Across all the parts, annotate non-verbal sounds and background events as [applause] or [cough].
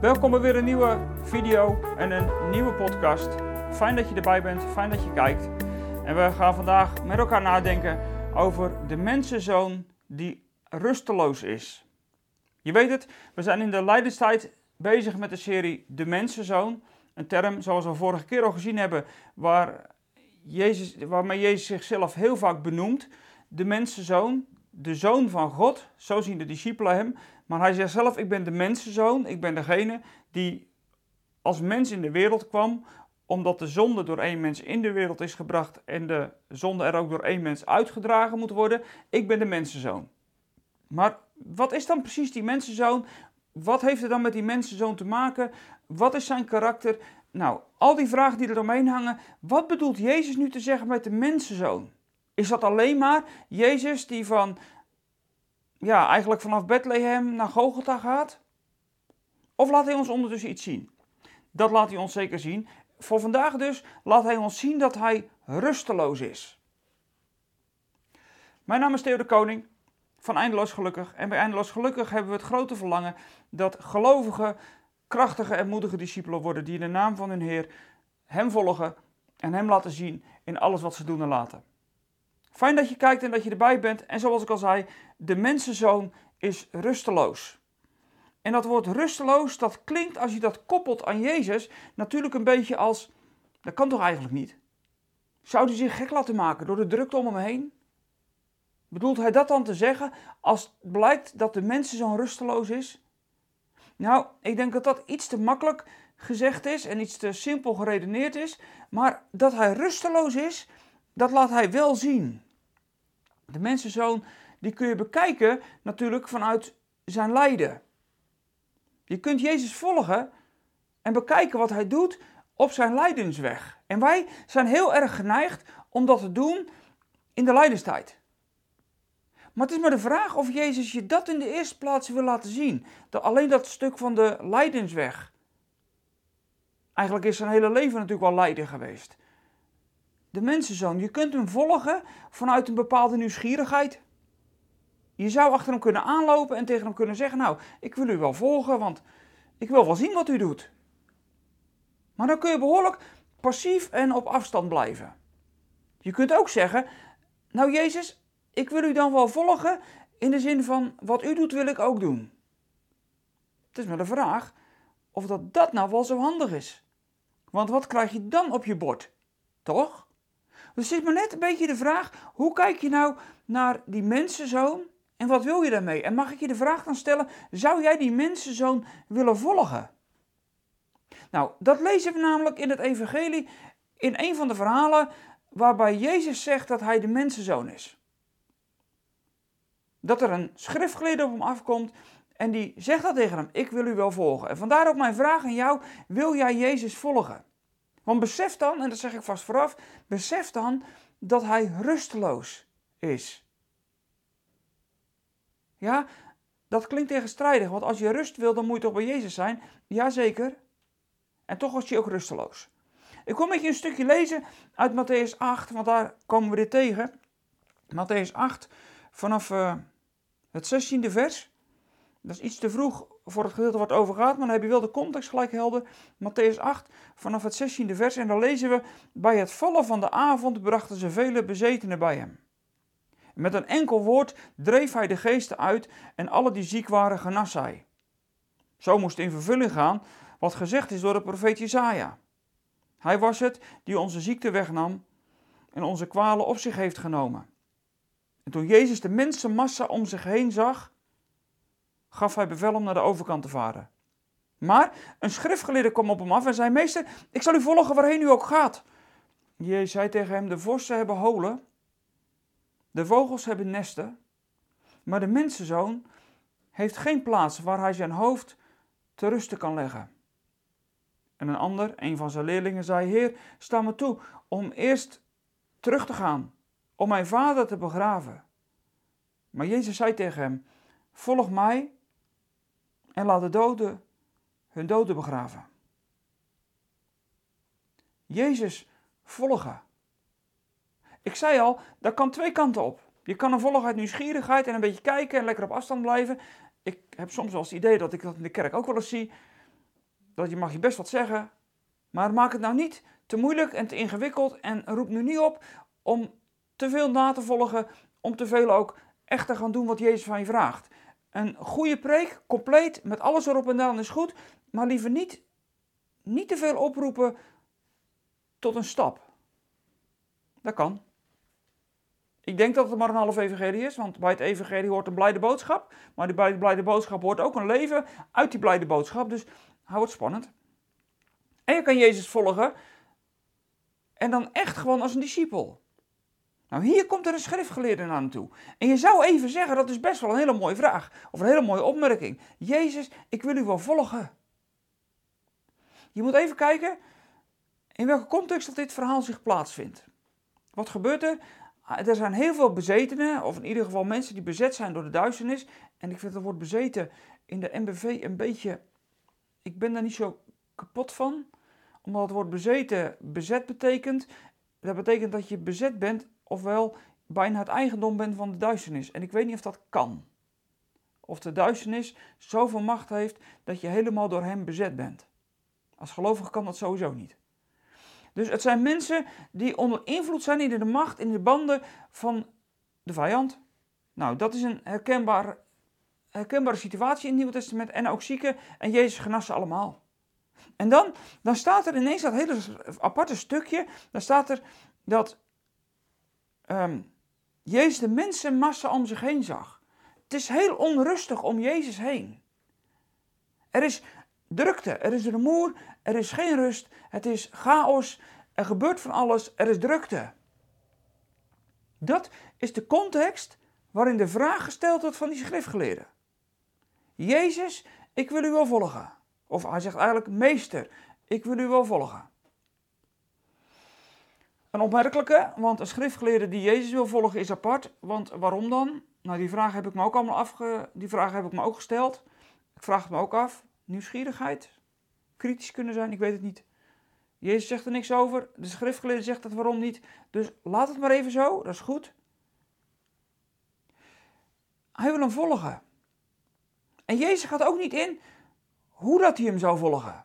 Welkom bij weer een nieuwe video en een nieuwe podcast. Fijn dat je erbij bent, fijn dat je kijkt. En we gaan vandaag met elkaar nadenken over de mensenzoon die rusteloos is. Je weet het, we zijn in de Leidenstijd bezig met de serie De Mensenzoon. Een term zoals we vorige keer al gezien hebben, waar Jezus, waarmee Jezus zichzelf heel vaak benoemt. De mensenzoon, de zoon van God, zo zien de discipelen hem. Maar hij zegt zelf, ik ben de mensenzoon, ik ben degene die als mens in de wereld kwam, omdat de zonde door één mens in de wereld is gebracht en de zonde er ook door één mens uitgedragen moet worden. Ik ben de mensenzoon. Maar wat is dan precies die mensenzoon? Wat heeft het dan met die mensenzoon te maken? Wat is zijn karakter? Nou, al die vragen die er omheen hangen. Wat bedoelt Jezus nu te zeggen met de mensenzoon? Is dat alleen maar Jezus die van, ja, eigenlijk vanaf Bethlehem naar Golgotha gaat? Of laat hij ons ondertussen iets zien? Dat laat hij ons zeker zien. Voor vandaag dus laat hij ons zien dat hij rusteloos is. Mijn naam is Theo de Koning van Eindeloos Gelukkig. En bij Eindeloos Gelukkig hebben we het grote verlangen dat gelovige, krachtige en moedige discipelen worden die in de naam van hun Heer Hem volgen en Hem laten zien in alles wat ze doen en laten. Fijn dat je kijkt en dat je erbij bent. En zoals ik al zei, de mensenzoon is rusteloos. En dat woord rusteloos, dat klinkt als je dat koppelt aan Jezus natuurlijk een beetje als, dat kan toch eigenlijk niet? Zou hij zich gek laten maken door de drukte om hem heen? Bedoelt hij dat dan te zeggen als blijkt dat de mensenzoon rusteloos is? Nou, ik denk dat dat iets te makkelijk gezegd is en iets te simpel geredeneerd is. Maar dat hij rusteloos is, dat laat hij wel zien. De mensenzoon, die kun je bekijken natuurlijk vanuit zijn lijden. Je kunt Jezus volgen en bekijken wat hij doet op zijn lijdensweg. En wij zijn heel erg geneigd om dat te doen in de lijdenstijd. Maar het is maar de vraag of Jezus je dat in de eerste plaats wil laten zien. Dat alleen dat stuk van de lijdensweg. Eigenlijk is zijn hele leven natuurlijk wel lijden geweest de mensenzoon. Je kunt hem volgen vanuit een bepaalde nieuwsgierigheid. Je zou achter hem kunnen aanlopen en tegen hem kunnen zeggen: Nou, ik wil u wel volgen, want ik wil wel zien wat u doet. Maar dan kun je behoorlijk passief en op afstand blijven. Je kunt ook zeggen: Nou, Jezus, ik wil u dan wel volgen in de zin van: Wat u doet, wil ik ook doen. Het is maar de vraag of dat, dat nou wel zo handig is. Want wat krijg je dan op je bord? Toch? Dus het is maar net een beetje de vraag: hoe kijk je nou naar die mensenzoon en wat wil je daarmee? En mag ik je de vraag dan stellen: zou jij die mensenzoon willen volgen? Nou, dat lezen we namelijk in het Evangelie in een van de verhalen waarbij Jezus zegt dat hij de mensenzoon is. Dat er een schriftgeleerde op hem afkomt en die zegt dat tegen hem: Ik wil u wel volgen. En vandaar ook mijn vraag aan jou: wil jij Jezus volgen? Want besef dan, en dat zeg ik vast vooraf, besef dan dat hij rusteloos is. Ja, dat klinkt tegenstrijdig, want als je rust wil, dan moet je toch bij Jezus zijn? Jazeker. En toch was hij ook rusteloos. Ik wil met je een stukje lezen uit Matthäus 8, want daar komen we dit tegen. Matthäus 8, vanaf uh, het 16e vers. Dat is iets te vroeg voor het gedeelte wat over gaat, maar dan heb je wel de context gelijk helder. Matthäus 8, vanaf het 16e vers. En dan lezen we: Bij het vallen van de avond brachten ze vele bezetenen bij hem. Met een enkel woord dreef hij de geesten uit en alle die ziek waren genas hij. Zo moest in vervulling gaan wat gezegd is door de profeet Jezaja. Hij was het die onze ziekte wegnam en onze kwalen op zich heeft genomen. En toen Jezus de mensenmassa om zich heen zag, gaf hij bevel om naar de overkant te varen. Maar een schriftgeleerde kwam op hem af en zei: Meester, ik zal u volgen waarheen u ook gaat. Jezus zei tegen hem: De vossen hebben holen, de vogels hebben nesten, maar de mensenzoon heeft geen plaats waar hij zijn hoofd te rusten kan leggen. En een ander, een van zijn leerlingen, zei: Heer, sta me toe om eerst terug te gaan, om mijn vader te begraven. Maar Jezus zei tegen hem: Volg mij en laat de doden hun doden begraven. Jezus volgen. Ik zei al, dat kan twee kanten op. Je kan een volgen uit nieuwsgierigheid en een beetje kijken en lekker op afstand blijven. Ik heb soms wel eens het idee dat ik dat in de kerk ook wel eens zie. dat je mag je best wat zeggen, maar maak het nou niet te moeilijk en te ingewikkeld en roep nu niet op om te veel na te volgen, om te veel ook echt te gaan doen wat Jezus van je vraagt. Een goede preek, compleet, met alles erop en aan is goed, maar liever niet, niet te veel oproepen tot een stap. Dat kan. Ik denk dat het maar een half evangelie is, want bij het evangelie hoort een blijde boodschap. Maar bij de blijde boodschap hoort ook een leven uit die blijde boodschap. Dus hou het spannend. En je kan Jezus volgen en dan echt gewoon als een discipel. Nou, hier komt er een schriftgeleerde naar toe. En je zou even zeggen, dat is best wel een hele mooie vraag. Of een hele mooie opmerking. Jezus, ik wil u wel volgen. Je moet even kijken in welke context dat dit verhaal zich plaatsvindt. Wat gebeurt er? Ah, er zijn heel veel bezetenen, of in ieder geval mensen die bezet zijn door de duisternis. En ik vind het woord bezeten in de MBV een beetje. Ik ben daar niet zo kapot van. Omdat het woord bezeten bezet betekent. Dat betekent dat je bezet bent, ofwel bijna het eigendom bent van de duisternis. En ik weet niet of dat kan. Of de duisternis zoveel macht heeft dat je helemaal door hem bezet bent. Als gelovige kan dat sowieso niet. Dus het zijn mensen die onder invloed zijn in de macht, in de banden van de vijand. Nou, dat is een herkenbaar, herkenbare situatie in het Nieuwe Testament. En ook zieken en Jezus genas allemaal. En dan, dan staat er ineens dat hele aparte stukje. Dan staat er dat um, Jezus de mensenmassa om zich heen zag. Het is heel onrustig om Jezus heen. Er is drukte, er is rumoer, er is geen rust, het is chaos, er gebeurt van alles, er is drukte. Dat is de context waarin de vraag gesteld wordt van die schriftgeleerden. Jezus, ik wil u wel volgen. Of hij zegt eigenlijk, meester, ik wil u wel volgen. Een opmerkelijke, want een schriftgeleerde die Jezus wil volgen is apart. Want waarom dan? Nou, die vraag heb ik me ook allemaal afge... Die vraag heb ik me ook gesteld. Ik vraag het me ook af. Nieuwsgierigheid? Kritisch kunnen zijn? Ik weet het niet. Jezus zegt er niks over. De schriftgeleerde zegt dat waarom niet. Dus laat het maar even zo. Dat is goed. Hij wil hem volgen. En Jezus gaat ook niet in hoe dat hij hem zou volgen.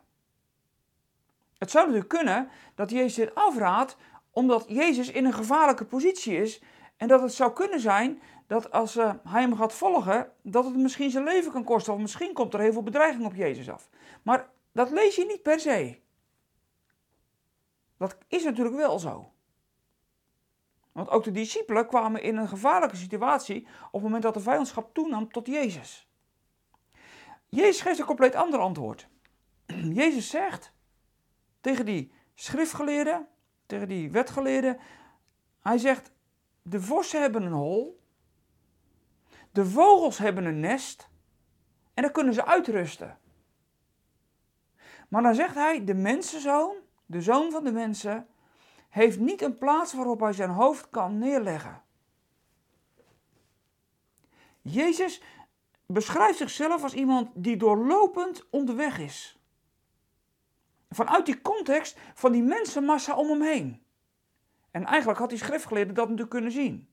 Het zou natuurlijk kunnen dat Jezus dit afraadt omdat Jezus in een gevaarlijke positie is. En dat het zou kunnen zijn dat als uh, hij hem gaat volgen, dat het misschien zijn leven kan kosten. Of misschien komt er heel veel bedreiging op Jezus af. Maar dat lees je niet per se. Dat is natuurlijk wel zo. Want ook de discipelen kwamen in een gevaarlijke situatie op het moment dat de vijandschap toenam tot Jezus. Jezus geeft een compleet ander antwoord. [clears throat] Jezus zegt tegen die schriftgeleerden, tegen die wetgeleerden, hij zegt, de vossen hebben een hol, de vogels hebben een nest en daar kunnen ze uitrusten. Maar dan zegt hij, de mensenzoon, de zoon van de mensen, heeft niet een plaats waarop hij zijn hoofd kan neerleggen. Jezus beschrijft zichzelf als iemand die doorlopend onderweg is. Vanuit die context van die mensenmassa om hem heen. En eigenlijk had die schriftgeleerde dat natuurlijk kunnen zien.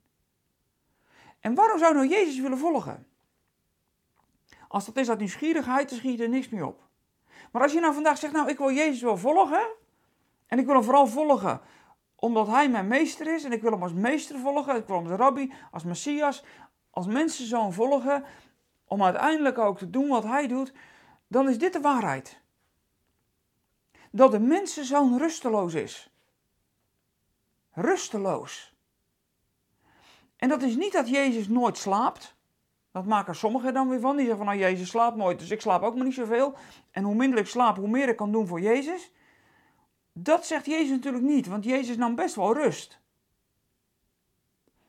En waarom zou nou Jezus willen volgen? Als dat is uit nieuwsgierigheid, dan schiet er niks meer op. Maar als je nou vandaag zegt, nou ik wil Jezus wel volgen. En ik wil hem vooral volgen omdat hij mijn meester is. En ik wil hem als meester volgen. Ik wil hem als rabbi, als messias, als mensenzoon volgen. Om uiteindelijk ook te doen wat hij doet. Dan is dit de waarheid. Dat de mensenzoon rusteloos is. Rusteloos. En dat is niet dat Jezus nooit slaapt. Dat maken sommigen dan weer van. Die zeggen van nou Jezus slaapt nooit, dus ik slaap ook maar niet zoveel. En hoe minder ik slaap, hoe meer ik kan doen voor Jezus. Dat zegt Jezus natuurlijk niet, want Jezus nam best wel rust.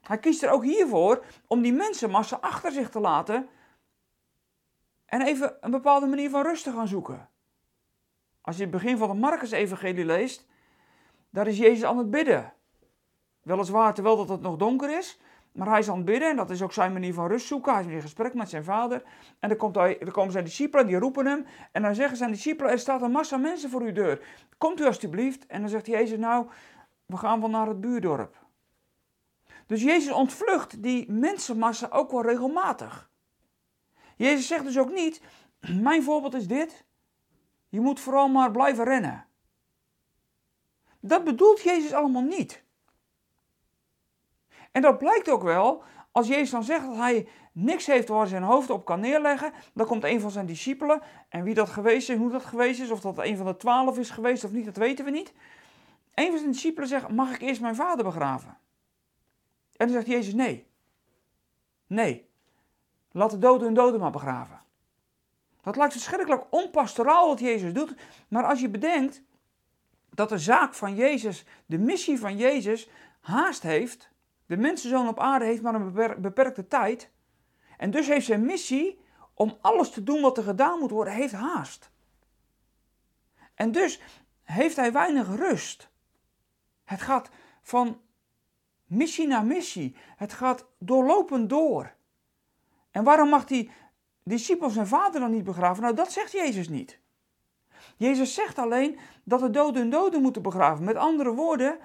Hij kiest er ook hiervoor om die mensenmassa achter zich te laten en even een bepaalde manier van rust te gaan zoeken. Als je het begin van de Marcus-evangelie leest, daar is Jezus aan het bidden. Weliswaar terwijl dat het nog donker is, maar hij is aan het bidden en dat is ook zijn manier van rust zoeken. Hij is in gesprek met zijn vader. En dan, komt hij, dan komen zijn discipelen, die roepen hem. En dan zeggen zijn discipelen, er staat een massa mensen voor uw deur. Komt u alstublieft. En dan zegt Jezus, nou, we gaan wel naar het buurdorp. Dus Jezus ontvlucht die mensenmassa ook wel regelmatig. Jezus zegt dus ook niet, [clears throat] mijn voorbeeld is dit. Je moet vooral maar blijven rennen. Dat bedoelt Jezus allemaal niet. En dat blijkt ook wel als Jezus dan zegt dat hij niks heeft waar hij zijn hoofd op kan neerleggen. Dan komt een van zijn discipelen. En wie dat geweest is, hoe dat geweest is, of dat een van de twaalf is geweest of niet, dat weten we niet. Een van zijn discipelen zegt: Mag ik eerst mijn vader begraven? En dan zegt Jezus: Nee. Nee. Laat de doden hun doden maar begraven. Dat lijkt verschrikkelijk onpastoraal wat Jezus doet. Maar als je bedenkt dat de zaak van Jezus, de missie van Jezus, haast heeft. De mensenzoon op aarde heeft maar een beperkte tijd. En dus heeft zijn missie om alles te doen wat er gedaan moet worden, heeft haast. En dus heeft hij weinig rust. Het gaat van missie naar missie. Het gaat doorlopend door. En waarom mag die discipel zijn vader dan niet begraven? Nou, dat zegt Jezus niet. Jezus zegt alleen dat de doden hun doden moeten begraven. Met andere woorden,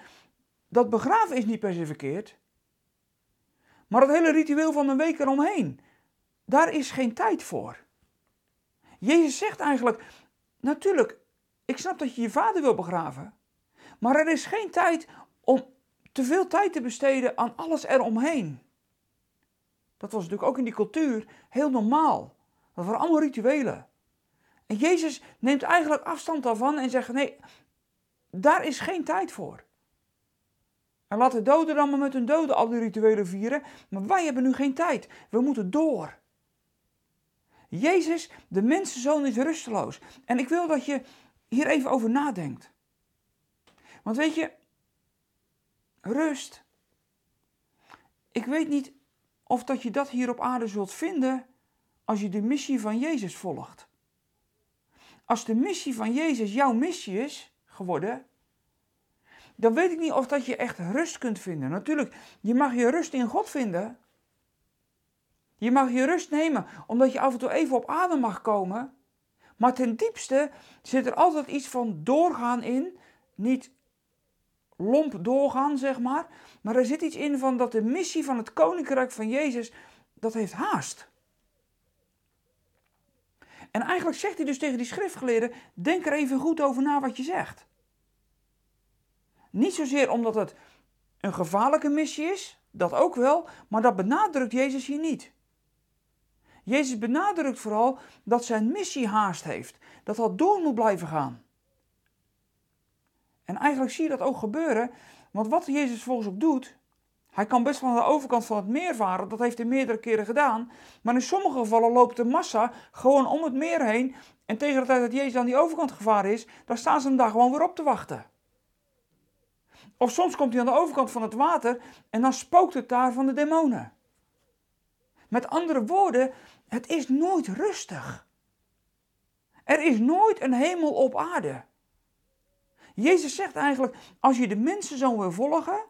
dat begraven is niet per se verkeerd. Maar het hele ritueel van een week eromheen, daar is geen tijd voor. Jezus zegt eigenlijk, natuurlijk, ik snap dat je je vader wil begraven. Maar er is geen tijd om te veel tijd te besteden aan alles eromheen. Dat was natuurlijk ook in die cultuur heel normaal. Dat waren allemaal rituelen. En Jezus neemt eigenlijk afstand daarvan en zegt: nee, daar is geen tijd voor. En laat de doden dan maar met hun doden al die rituelen vieren, maar wij hebben nu geen tijd. We moeten door. Jezus, de mensenzoon, is rusteloos. En ik wil dat je hier even over nadenkt. Want weet je, rust. Ik weet niet of dat je dat hier op aarde zult vinden als je de missie van Jezus volgt. Als de missie van Jezus jouw missie is geworden, dan weet ik niet of dat je echt rust kunt vinden. Natuurlijk, je mag je rust in God vinden. Je mag je rust nemen, omdat je af en toe even op adem mag komen. Maar ten diepste zit er altijd iets van doorgaan in. Niet lomp doorgaan, zeg maar. Maar er zit iets in van dat de missie van het koninkrijk van Jezus, dat heeft haast. En eigenlijk zegt hij dus tegen die schriftgeleerden: denk er even goed over na wat je zegt. Niet zozeer omdat het een gevaarlijke missie is, dat ook wel, maar dat benadrukt Jezus hier niet. Jezus benadrukt vooral dat zijn missie haast heeft, dat dat door moet blijven gaan. En eigenlijk zie je dat ook gebeuren, want wat Jezus volgens ook doet, hij kan best van de overkant van het meer varen, dat heeft hij meerdere keren gedaan. Maar in sommige gevallen loopt de massa gewoon om het meer heen. En tegen de tijd dat Jezus aan die overkant gevaren is, daar staan ze hem daar gewoon weer op te wachten. Of soms komt hij aan de overkant van het water en dan spookt het daar van de demonen. Met andere woorden, het is nooit rustig. Er is nooit een hemel op aarde. Jezus zegt eigenlijk, als je de mensen zo wil volgen,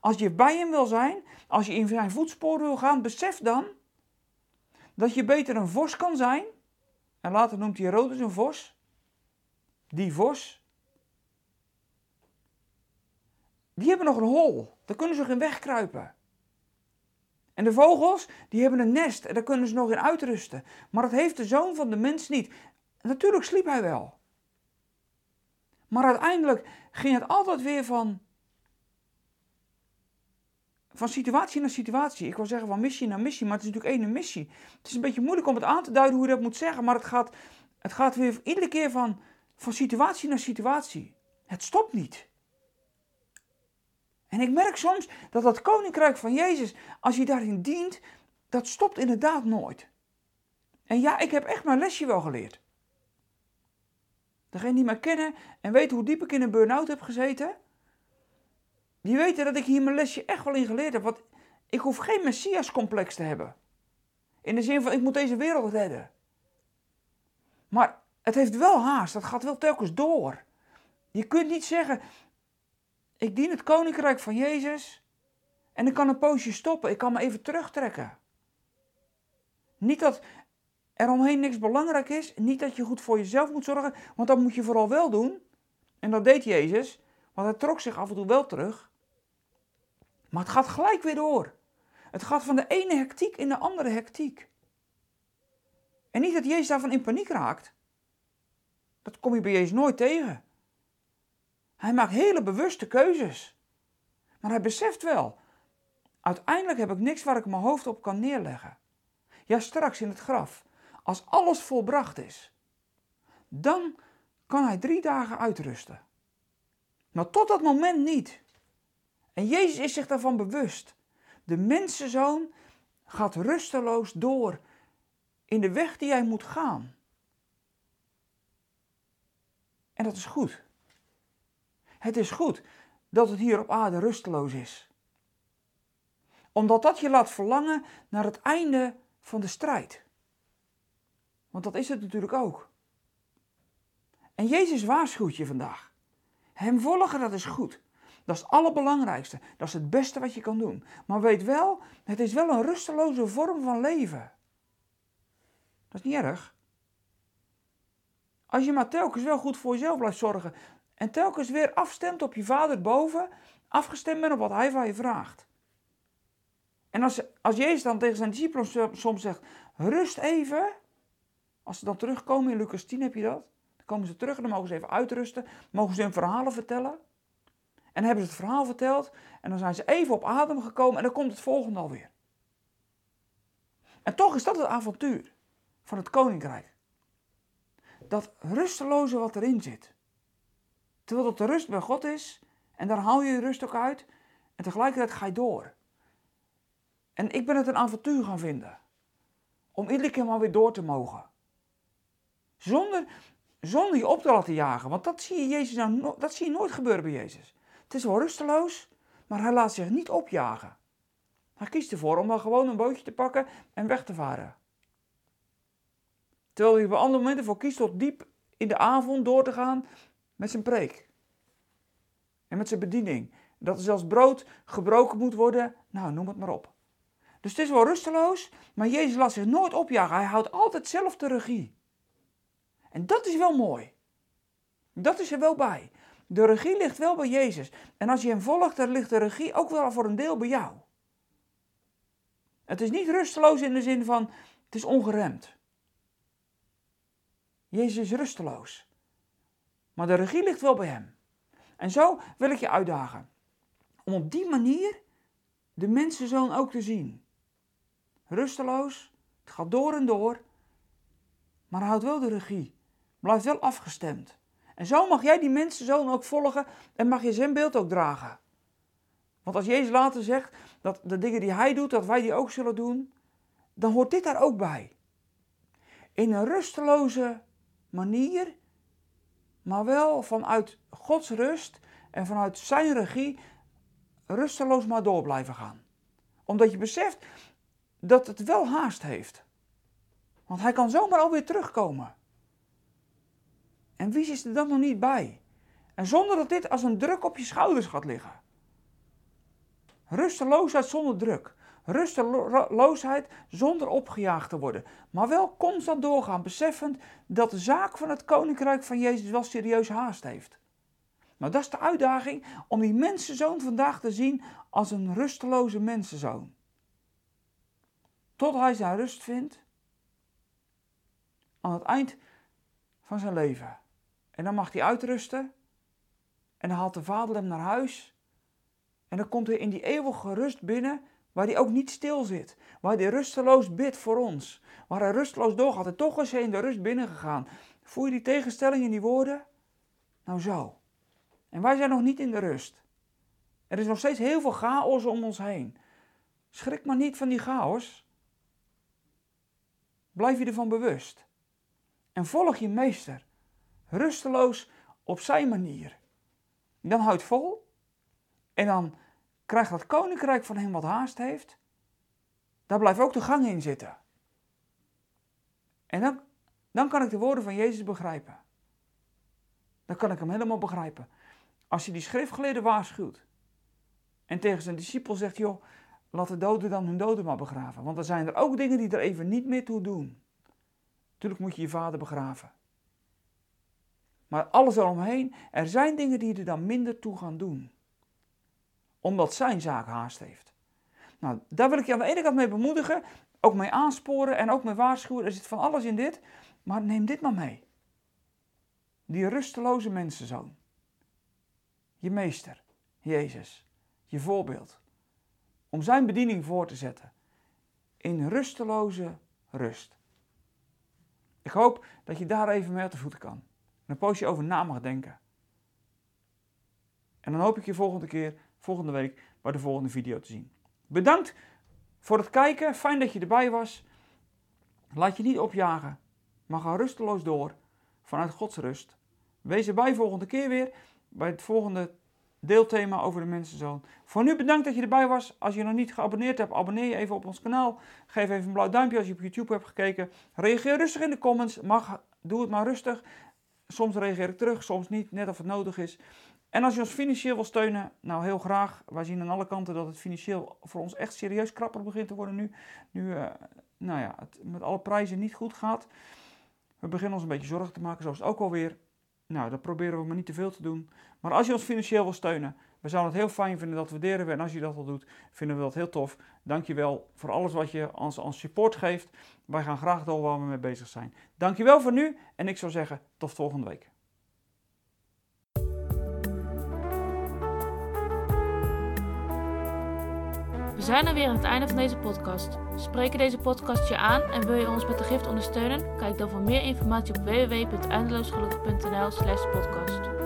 als je bij hem wil zijn, als je in zijn voetsporen wil gaan, besef dan dat je beter een vos kan zijn. En later noemt hij Herodes een vos. Die vos. Die hebben nog een hol. Daar kunnen ze nog in wegkruipen. En de vogels, die hebben een nest en daar kunnen ze nog in uitrusten. Maar dat heeft de zoon van de mens niet. Natuurlijk sliep hij wel. Maar uiteindelijk ging het altijd weer van van situatie naar situatie. Ik wil zeggen van missie naar missie, maar het is natuurlijk één missie. Het is een beetje moeilijk om het aan te duiden hoe je dat moet zeggen, maar het gaat, het gaat weer iedere keer van, van situatie naar situatie. Het stopt niet. En ik merk soms dat dat koninkrijk van Jezus, als je daarin dient, dat stopt inderdaad nooit. En ja, ik heb echt mijn lesje wel geleerd. Degene die mij kennen en weten hoe diep ik in een burn-out heb gezeten, die weten dat ik hier mijn lesje echt wel in geleerd heb. Want ik hoef geen messiascomplex te hebben. In de zin van, ik moet deze wereld redden. Maar het heeft wel haast. Dat gaat wel telkens door. Je kunt niet zeggen, ik dien het koninkrijk van Jezus. En ik kan een poosje stoppen. Ik kan me even terugtrekken. Niet dat er omheen niks belangrijk is. Niet dat je goed voor jezelf moet zorgen. Want dat moet je vooral wel doen. En dat deed Jezus. Want hij trok zich af en toe wel terug. Maar het gaat gelijk weer door. Het gaat van de ene hectiek in de andere hectiek. En niet dat Jezus daarvan in paniek raakt. Dat kom je bij Jezus nooit tegen. Hij maakt hele bewuste keuzes. Maar hij beseft wel, uiteindelijk heb ik niks waar ik mijn hoofd op kan neerleggen. Ja, straks in het graf, als alles volbracht is, dan kan hij drie dagen uitrusten. Maar tot dat moment niet. En Jezus is zich daarvan bewust. De mensenzoon gaat rusteloos door in de weg die hij moet gaan. En dat is goed. Het is goed dat het hier op aarde rusteloos is. Omdat dat je laat verlangen naar het einde van de strijd. Want dat is het natuurlijk ook. En Jezus waarschuwt je vandaag. Hem volgen, dat is goed. Dat is het allerbelangrijkste. Dat is het beste wat je kan doen. Maar weet wel, het is wel een rusteloze vorm van leven. Dat is niet erg. Als je maar telkens wel goed voor jezelf blijft zorgen en telkens weer afstemt op je vader boven, afgestemd bent op wat hij van je vraagt. En als, als Jezus dan tegen zijn discipelen soms zegt, rust even, als ze dan terugkomen in Lucas 10 heb je dat, dan komen ze terug en dan mogen ze even uitrusten, mogen ze hun verhalen vertellen. En hebben ze het verhaal verteld en dan zijn ze even op adem gekomen en dan komt het volgende alweer. En toch is dat het avontuur van het koninkrijk. Dat rusteloze wat erin zit. Terwijl dat de rust bij God is en daar haal je je rust ook uit en tegelijkertijd ga je door. En ik ben het een avontuur gaan vinden. Om iedere keer maar weer door te mogen. Zonder, zonder je op te laten jagen. Want dat zie je, Jezus nou, dat zie je nooit gebeuren bij Jezus. Het is wel rusteloos, maar hij laat zich niet opjagen. Hij kiest ervoor om dan gewoon een bootje te pakken en weg te varen. Terwijl hij op andere momenten voor kiest tot diep in de avond door te gaan met zijn preek. En met zijn bediening. Dat er zelfs brood gebroken moet worden. Nou, noem het maar op. Dus het is wel rusteloos, maar Jezus laat zich nooit opjagen. Hij houdt altijd zelf de regie. En dat is wel mooi. Dat is er wel bij. De regie ligt wel bij Jezus. En als je hem volgt, dan ligt de regie ook wel voor een deel bij jou. Het is niet rusteloos in de zin van, het is ongeremd. Jezus is rusteloos. Maar de regie ligt wel bij hem. En zo wil ik je uitdagen. Om op die manier de mensenzoon ook te zien. Rusteloos, het gaat door en door. Maar houdt wel de regie. Blijft wel afgestemd. En zo mag jij die mensenzoon ook volgen en mag je zijn beeld ook dragen. Want als Jezus later zegt dat de dingen die hij doet, dat wij die ook zullen doen, dan hoort dit daar ook bij. In een rusteloze manier, maar wel vanuit Gods rust en vanuit zijn regie, rusteloos maar door blijven gaan. Omdat je beseft dat het wel haast heeft. Want hij kan zomaar alweer terugkomen. En wie is er dan nog niet bij? En zonder dat dit als een druk op je schouders gaat liggen. Rusteloosheid zonder druk. Rusteloosheid zonder opgejaagd te worden. Maar wel constant doorgaan, beseffend dat de zaak van het koninkrijk van Jezus wel serieus haast heeft. Maar dat is de uitdaging om die mensenzoon vandaag te zien als een rusteloze mensenzoon. Tot hij zijn rust vindt aan het eind van zijn leven. En dan mag hij uitrusten. En dan haalt de vader hem naar huis. En dan komt hij in die eeuwige rust binnen, waar hij ook niet stil zit. Waar hij rusteloos bidt voor ons. Waar hij rusteloos doorgaat. En toch is hij in de rust binnengegaan. Voel je die tegenstelling in die woorden? Nou zo. En wij zijn nog niet in de rust. Er is nog steeds heel veel chaos om ons heen. Schrik maar niet van die chaos. Blijf je ervan bewust. En volg je meester rusteloos op zijn manier. Dan houdt vol en dan krijgt dat koninkrijk van hem wat haast heeft. Daar blijft ook de gang in zitten. En dan, dan kan ik de woorden van Jezus begrijpen. Dan kan ik hem helemaal begrijpen. Als je die schriftgeleerde waarschuwt en tegen zijn discipel zegt, joh, laat de doden dan hun doden maar begraven. Want er zijn er ook dingen die er even niet meer toe doen. Natuurlijk moet je je vader begraven. Maar alles eromheen, er zijn dingen die er dan minder toe gaan doen. Omdat zijn zaak haast heeft. Nou, daar wil ik je aan de ene kant mee bemoedigen, ook mee aansporen en ook mee waarschuwen. Er zit van alles in dit, maar neem dit maar mee. die rusteloze mensenzoon. Je meester, Jezus, je voorbeeld. Om zijn bediening voor te zetten. In rusteloze rust. Ik hoop dat je daar even mee uit de voeten kan. En een poosje over na mag denken. En dan hoop ik je volgende keer, volgende week, bij de volgende video te zien. Bedankt voor het kijken. Fijn dat je erbij was. Laat je niet opjagen, maar ga rusteloos door vanuit Gods rust. Wees erbij volgende keer weer bij het volgende deelthema over de mensenzoon. Voor nu bedankt dat je erbij was. Als je nog niet geabonneerd hebt, abonneer je even op ons kanaal. Geef even een blauw duimpje als je op YouTube hebt gekeken. Reageer rustig in de comments. Mag, doe het maar rustig. Soms reageer ik terug, soms niet, net of het nodig is. En als je ons financieel wil steunen, nou heel graag. Wij zien aan alle kanten dat het financieel voor ons echt serieus krapper begint te worden nu. Nu uh, nou ja, het met alle prijzen niet goed gaat. We beginnen ons een beetje zorgen te maken, zoals het ook alweer. Nou, dat proberen we maar niet te veel te doen. Maar als je ons financieel wil steunen, we zouden het heel fijn vinden, dat waarderen we. En als je dat al doet, vinden we dat heel tof. Dankjewel voor alles wat je ons, ons support geeft. Wij gaan graag door waar we mee bezig zijn. Dankjewel voor nu en ik zou zeggen, tot volgende week. We zijn er weer aan het einde van deze podcast. Spreken deze podcast je aan en wil je ons met de gift ondersteunen? Kijk dan voor meer informatie op www.eindeloosgelukkig.nl slash podcast.